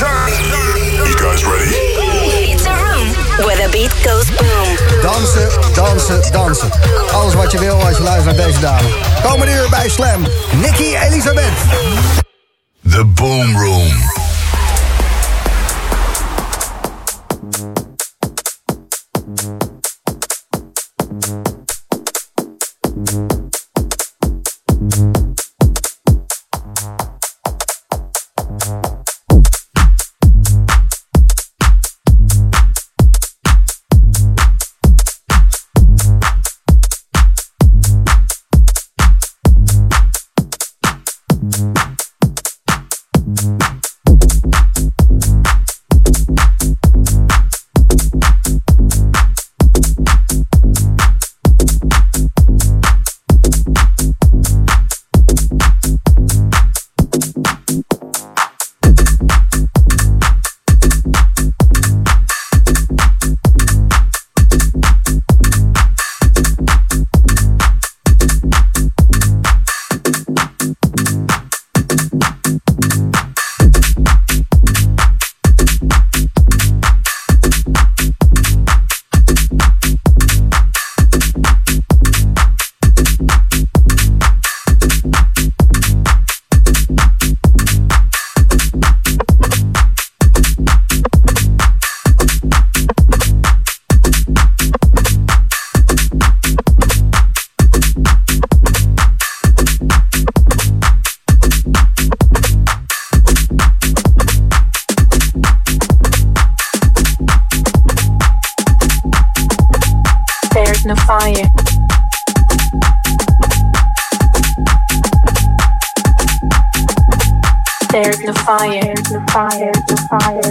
You guys ready? It's a room where the beat goes boom. Dansen, dansen, dansen. Alles wat je wil als je luistert naar deze dame. Komende uur bij Slam. Nicky Elisabeth. The Boom Room. fire, the fire.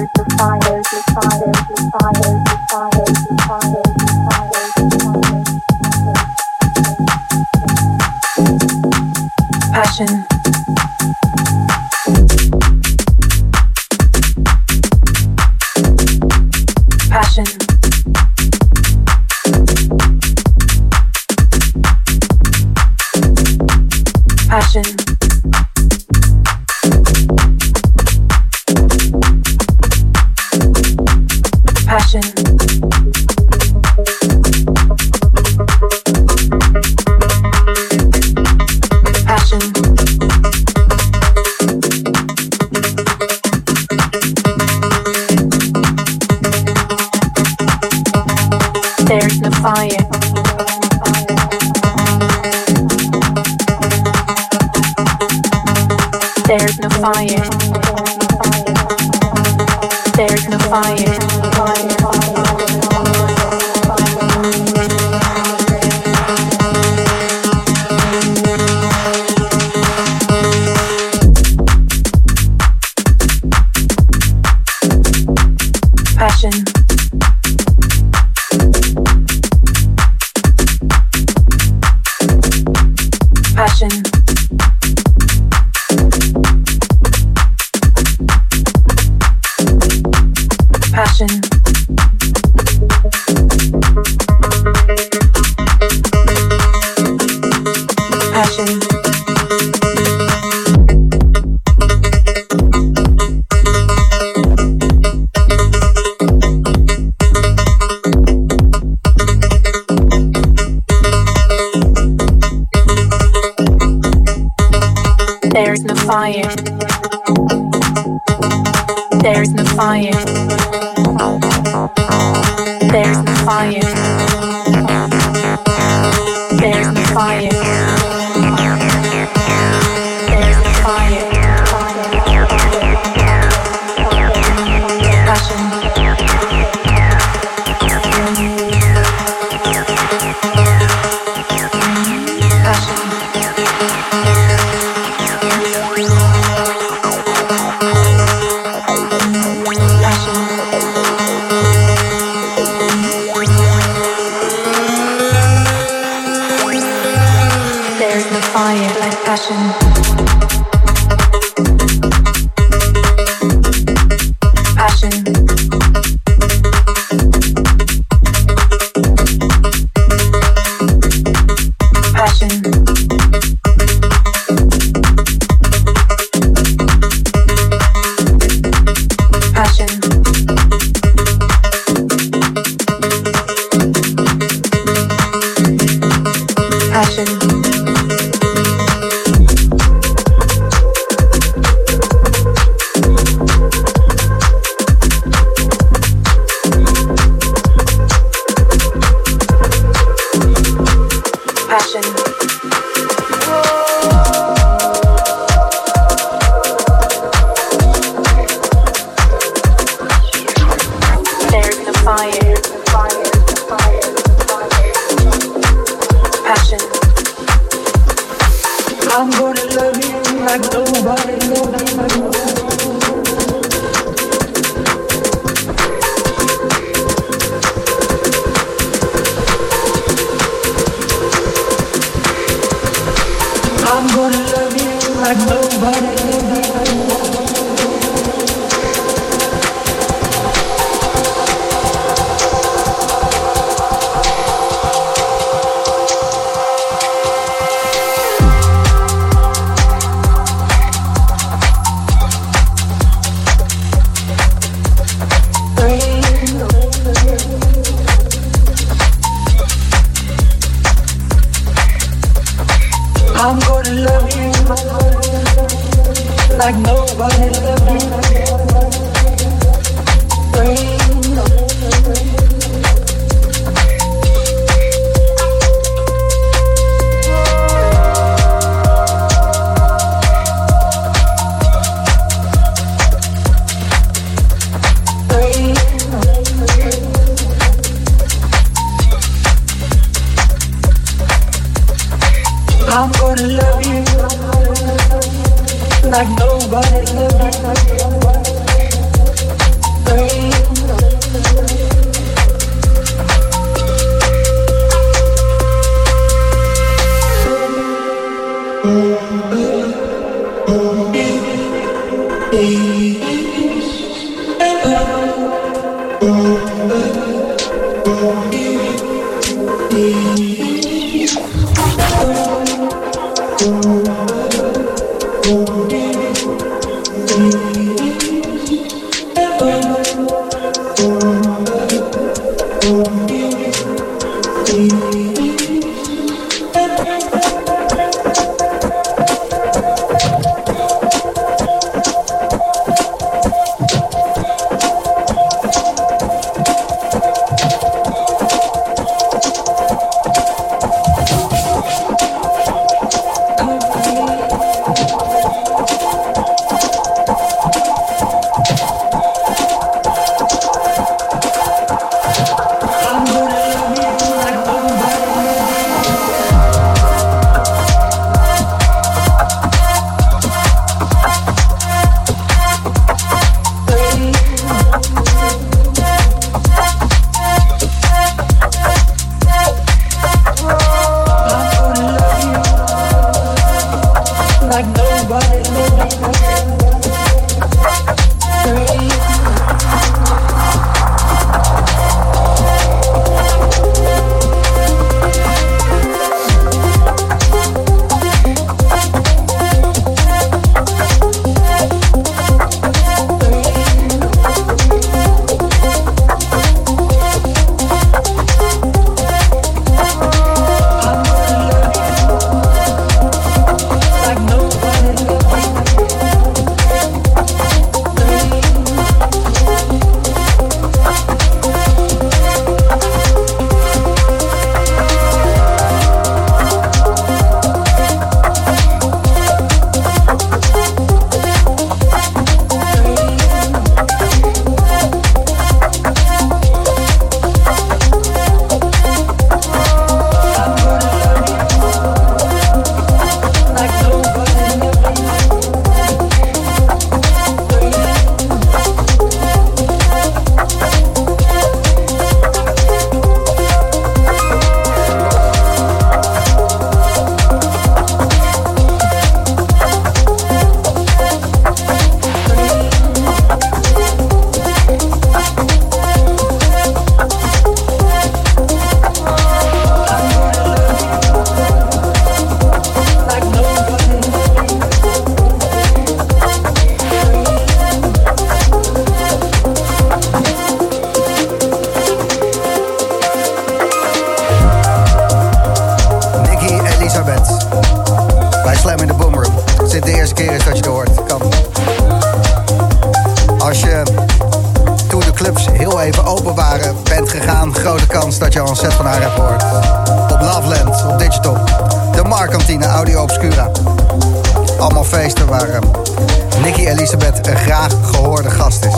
gehoorde gast is.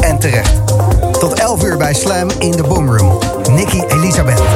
En terecht. Tot 11 uur bij Slam in de Boomroom. Nicky Elisabeth.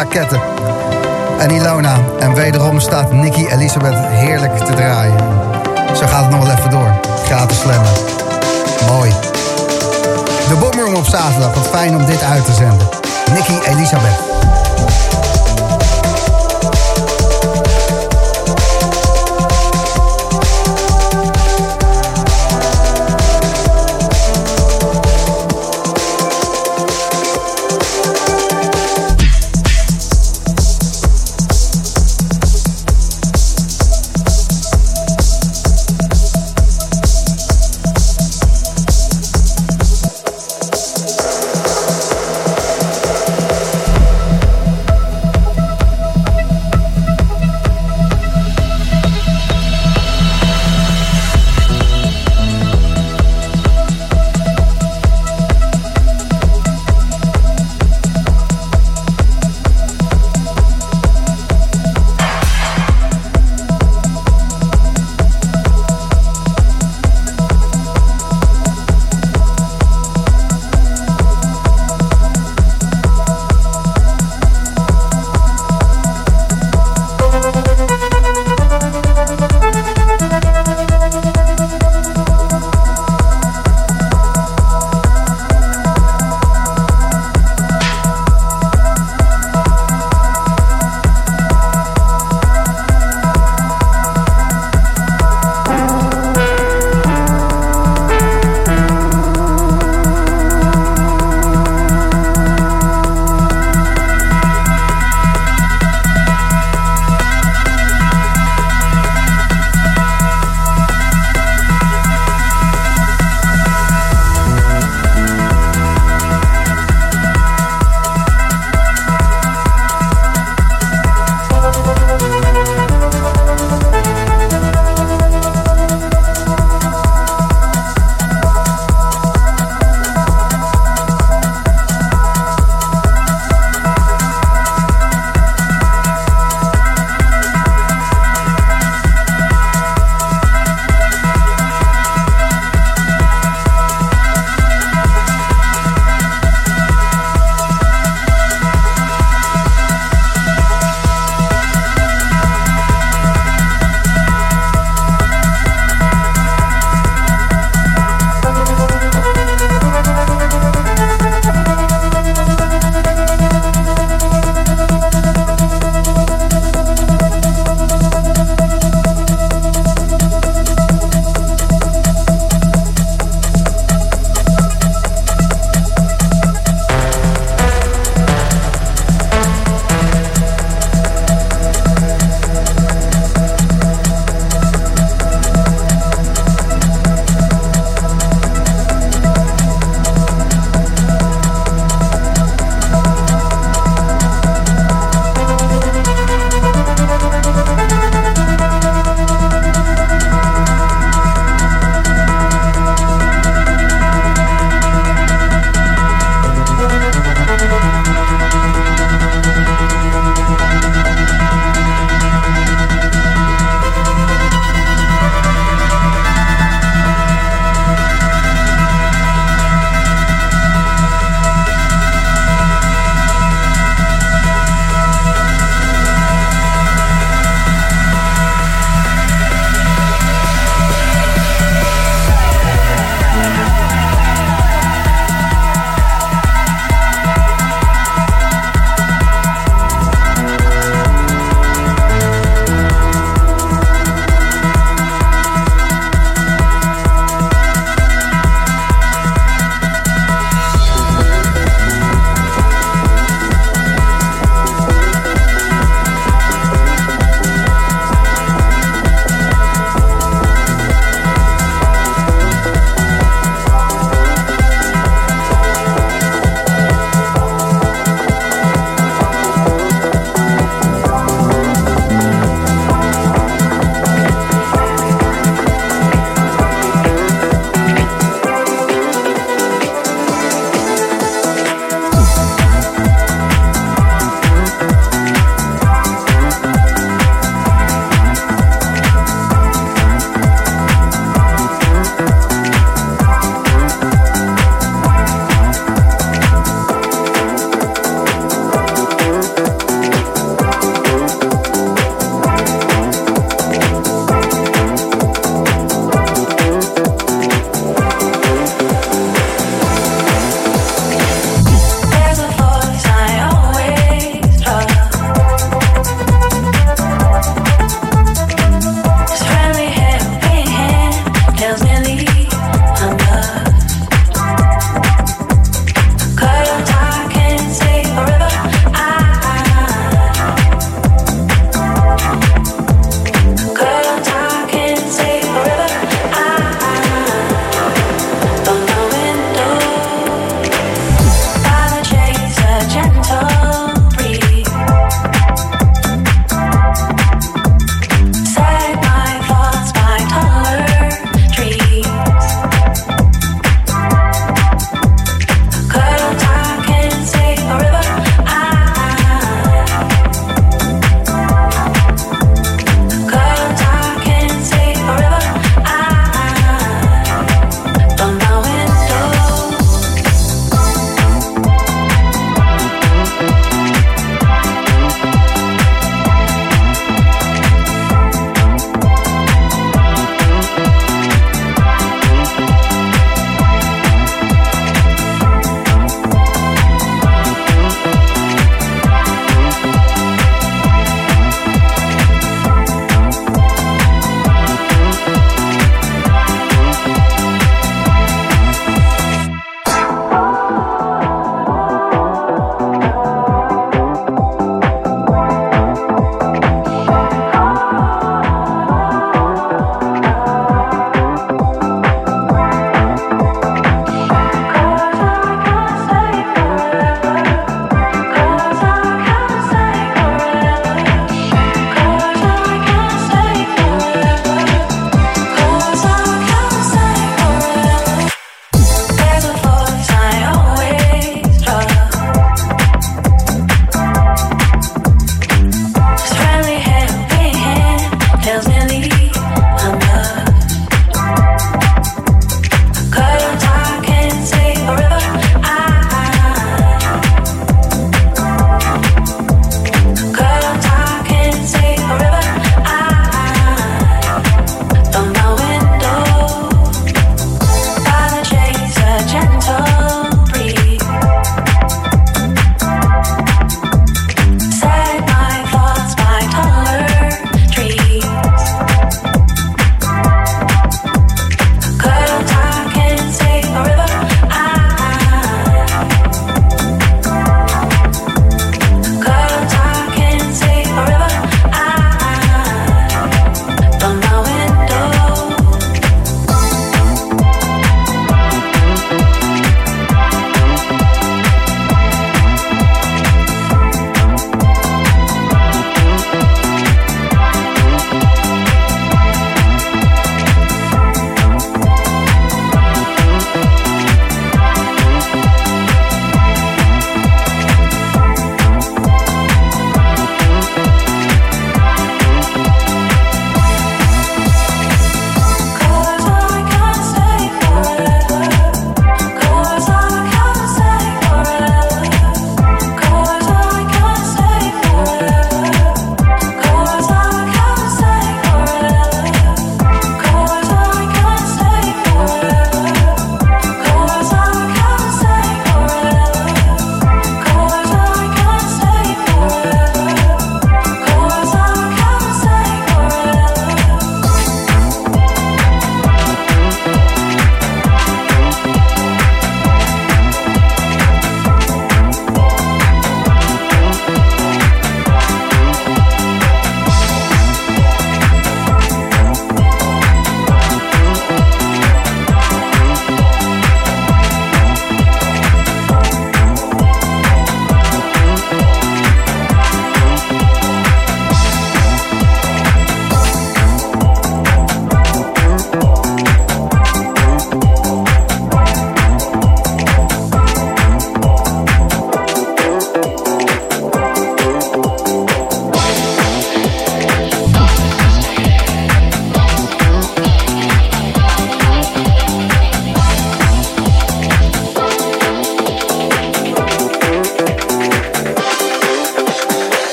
Raketten. En Ilona. En wederom staat Nicky Elisabeth heerlijk te draaien. Zo gaat het nog wel even door. Gratis slammen. Mooi. De Boomroom op zaterdag. Wat fijn om dit uit te zenden. Nicky Elisabeth.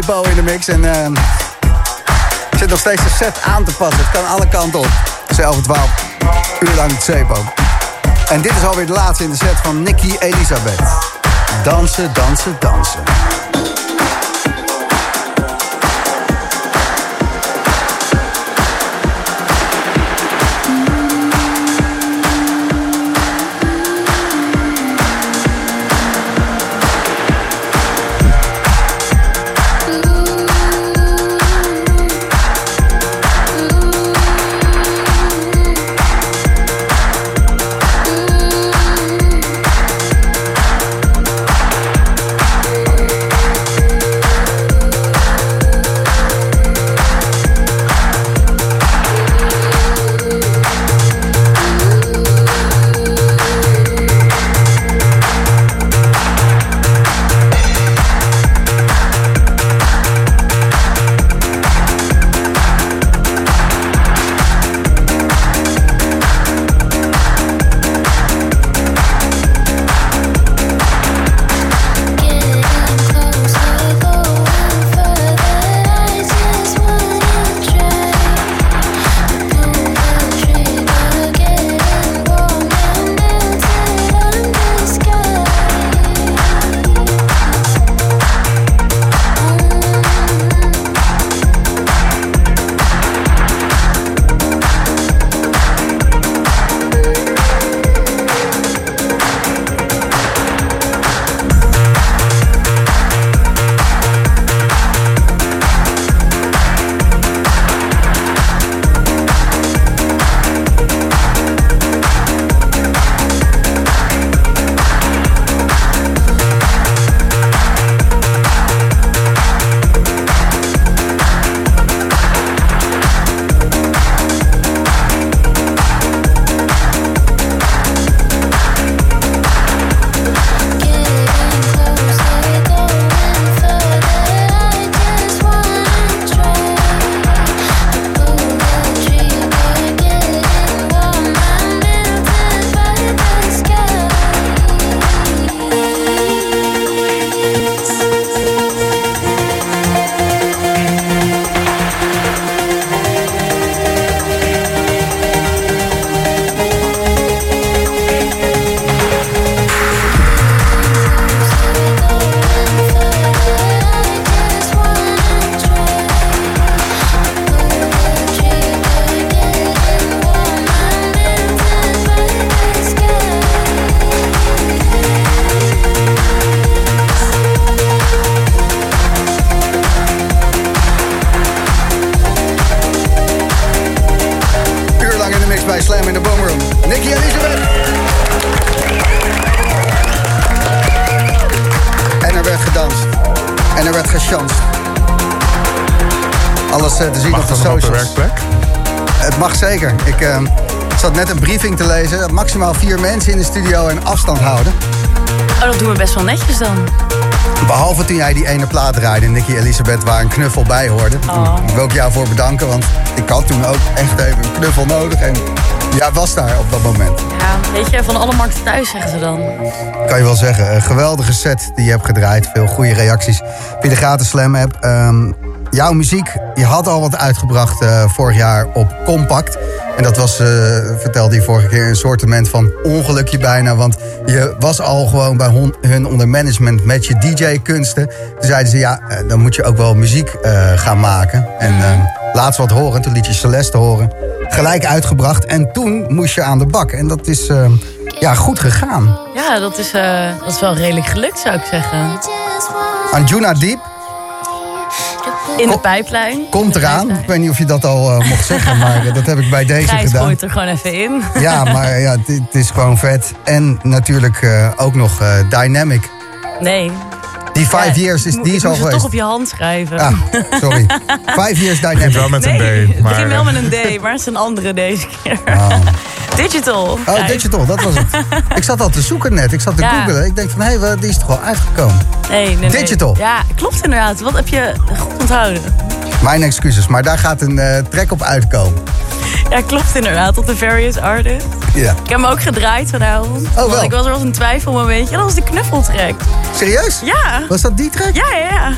Cepo in de mix. En uh, zit nog steeds de set aan te passen. Het kan alle kanten op. 11 en 12. Uur lang Cepo. En dit is alweer de laatste in de set van Nicky Elisabeth. Dansen, dansen, dansen. Net een briefing te lezen. Maximaal vier mensen in de studio en afstand houden. Oh, dat doen we best wel netjes dan. Behalve toen jij die ene plaat draaide, Nicky Elisabeth, waar een knuffel bij hoorde. Oh. Ik wil ik jou voor bedanken, want ik had toen ook echt even een knuffel nodig. En jij was daar op dat moment. Ja, weet je, van alle markten thuis zeggen ze dan. Kan je wel zeggen. Een geweldige set die je hebt gedraaid. Veel goede reacties via de gratis Slam app. Um, jouw muziek, je had al wat uitgebracht uh, vorig jaar op Compact. En dat was, uh, vertelde je vorige keer, een soortement van ongelukje bijna. Want je was al gewoon bij hun onder management met je DJ-kunsten. Toen zeiden ze, ja, eh, dan moet je ook wel muziek uh, gaan maken. En uh, laat wat horen. Toen liet je Celeste horen. Gelijk uitgebracht. En toen moest je aan de bak. En dat is ja, goed gegaan. Ja, dat is, dat is wel redelijk gelukt, zou ik zeggen. Anjuna Deep in de pijplijn. Komt eraan. Ik weet niet of je dat al uh, mocht zeggen, maar uh, dat heb ik bij deze Gijs gedaan. gooit er gewoon even in. Ja, maar ja, het is gewoon vet. En natuurlijk uh, ook nog Dynamic. Nee. Die five ja, years is, die is al geweest. toch op je hand schrijven. Ah, sorry. five years Dynamic. Het wel met een nee, D. Maar... Het wel met een D, maar het is een andere deze keer. Oh. Digital. Oh, digital, dat was het. ik zat al te zoeken net. Ik zat te ja. googelen. Ik denk van, hé, hey, die is toch wel uitgekomen? Nee, nee, Digital. Ja, klopt inderdaad. Wat heb je goed onthouden? Mijn excuses, maar daar gaat een uh, track op uitkomen. Ja, klopt inderdaad. Op de Various Artists. Ja. Ik heb hem ook gedraaid vanavond. Oh, wel. Want ik was er was een twijfelmomentje. Dat was de knuffeltrek. Serieus? Ja. Was dat die track? Ja, ja, ja.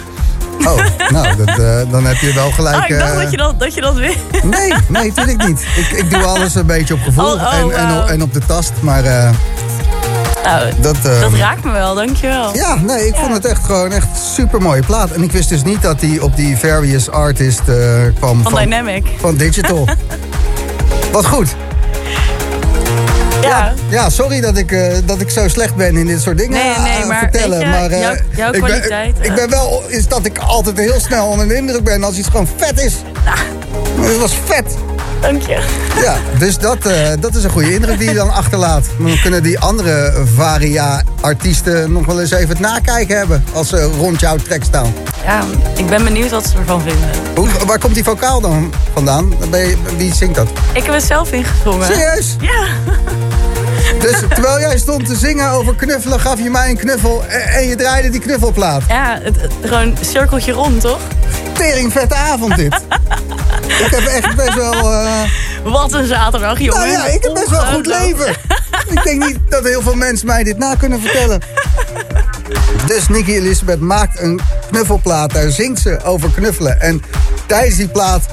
Oh, nou, dat, eh, dan heb je wel gelijk... Oh, ik dacht eh, dat je dat, dat je dat wist. Nee, nee, natuurlijk niet. Ik, ik doe alles een beetje op gevoel Oh, oh, en, en, en op de tast. Maar eh, Nou, dat... dat raakt me wel, dankjewel. Ja, nee, ik vond het echt gewoon echt super mooie plaat. En ik wist dus niet dat die op die Various Artist eh, kwam Van Dynamic. van Digital. Wat goed. Ja. Ja, sorry dat ik, eh, dat ik zo slecht ben in dit soort dingen Nee, nee, eh, maar vertellen. je, maar jouw- jouw ik, ben, kwaliteit, ik ben wel is dat ik altijd heel snel onder de indruk ben als iets gewoon vet is. Maar Het was vet. Dank je. Ja, dus dat, eh, dat is een goede indruk die je dan achterlaat. Dan kunnen die andere Varia-artiesten nog wel eens even het nakijken hebben... als ze rond jouw track staan. Ja, ik ben benieuwd wat ze ervan vinden. Hoe, waar komt die vocaal dan vandaan? Je- wie zingt dat? Ik heb het zelf ingezongen. Serieus? Ja. Dus terwijl jij stond te zingen over knuffelen, gaf je mij een knuffel... en, en je draaide die knuffelplaat. Ja, het, het- gewoon cirkeltje rond, toch? Tering vette avond dit. Ik heb echt best wel... eh, Wat een zaterdag, jongen. nou ja, ik heb best wel een goed leven. ik denk niet dat heel veel mensen mij dit na kunnen vertellen. Dus Nicky Elisabeth maakt een knuffelplaat. Daar zingt ze over knuffelen. En tijdens die plaat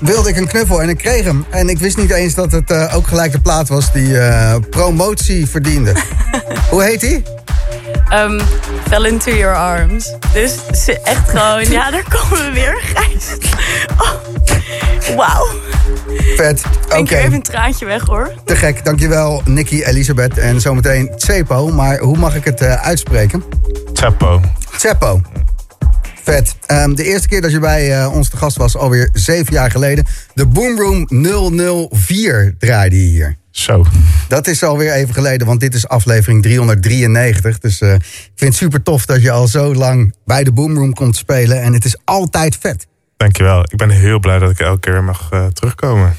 wilde ik een knuffel en ik kreeg hem. En ik wist niet eens dat het eh, ook gelijk de plaat was die eh, promotie verdiende. Hoe heet die? Ehm, fell into your arms. Dus ze echt gewoon... Ja, daar komen we weer, Gijs. Oh, Wauw. Vet. Oké. Ik even een traantje weg, hoor. Te gek, dankjewel Nicky Elisabeth. En zometeen Tsepo, maar hoe mag ik het eh, uitspreken? Chapo. Tsepo. Vet. Ehm, de eerste keer dat je bij eh, ons te gast was, alweer zeven jaar geleden. De Boomroom 004 draaide je hier. Zo. Dat is alweer even geleden, want dit is aflevering 393. Dus eh, ik vind het super tof dat je al zo lang bij de Boomroom komt spelen. En het is altijd vet. Dankjewel. Ik ben heel blij dat ik elke keer mag eh, terugkomen.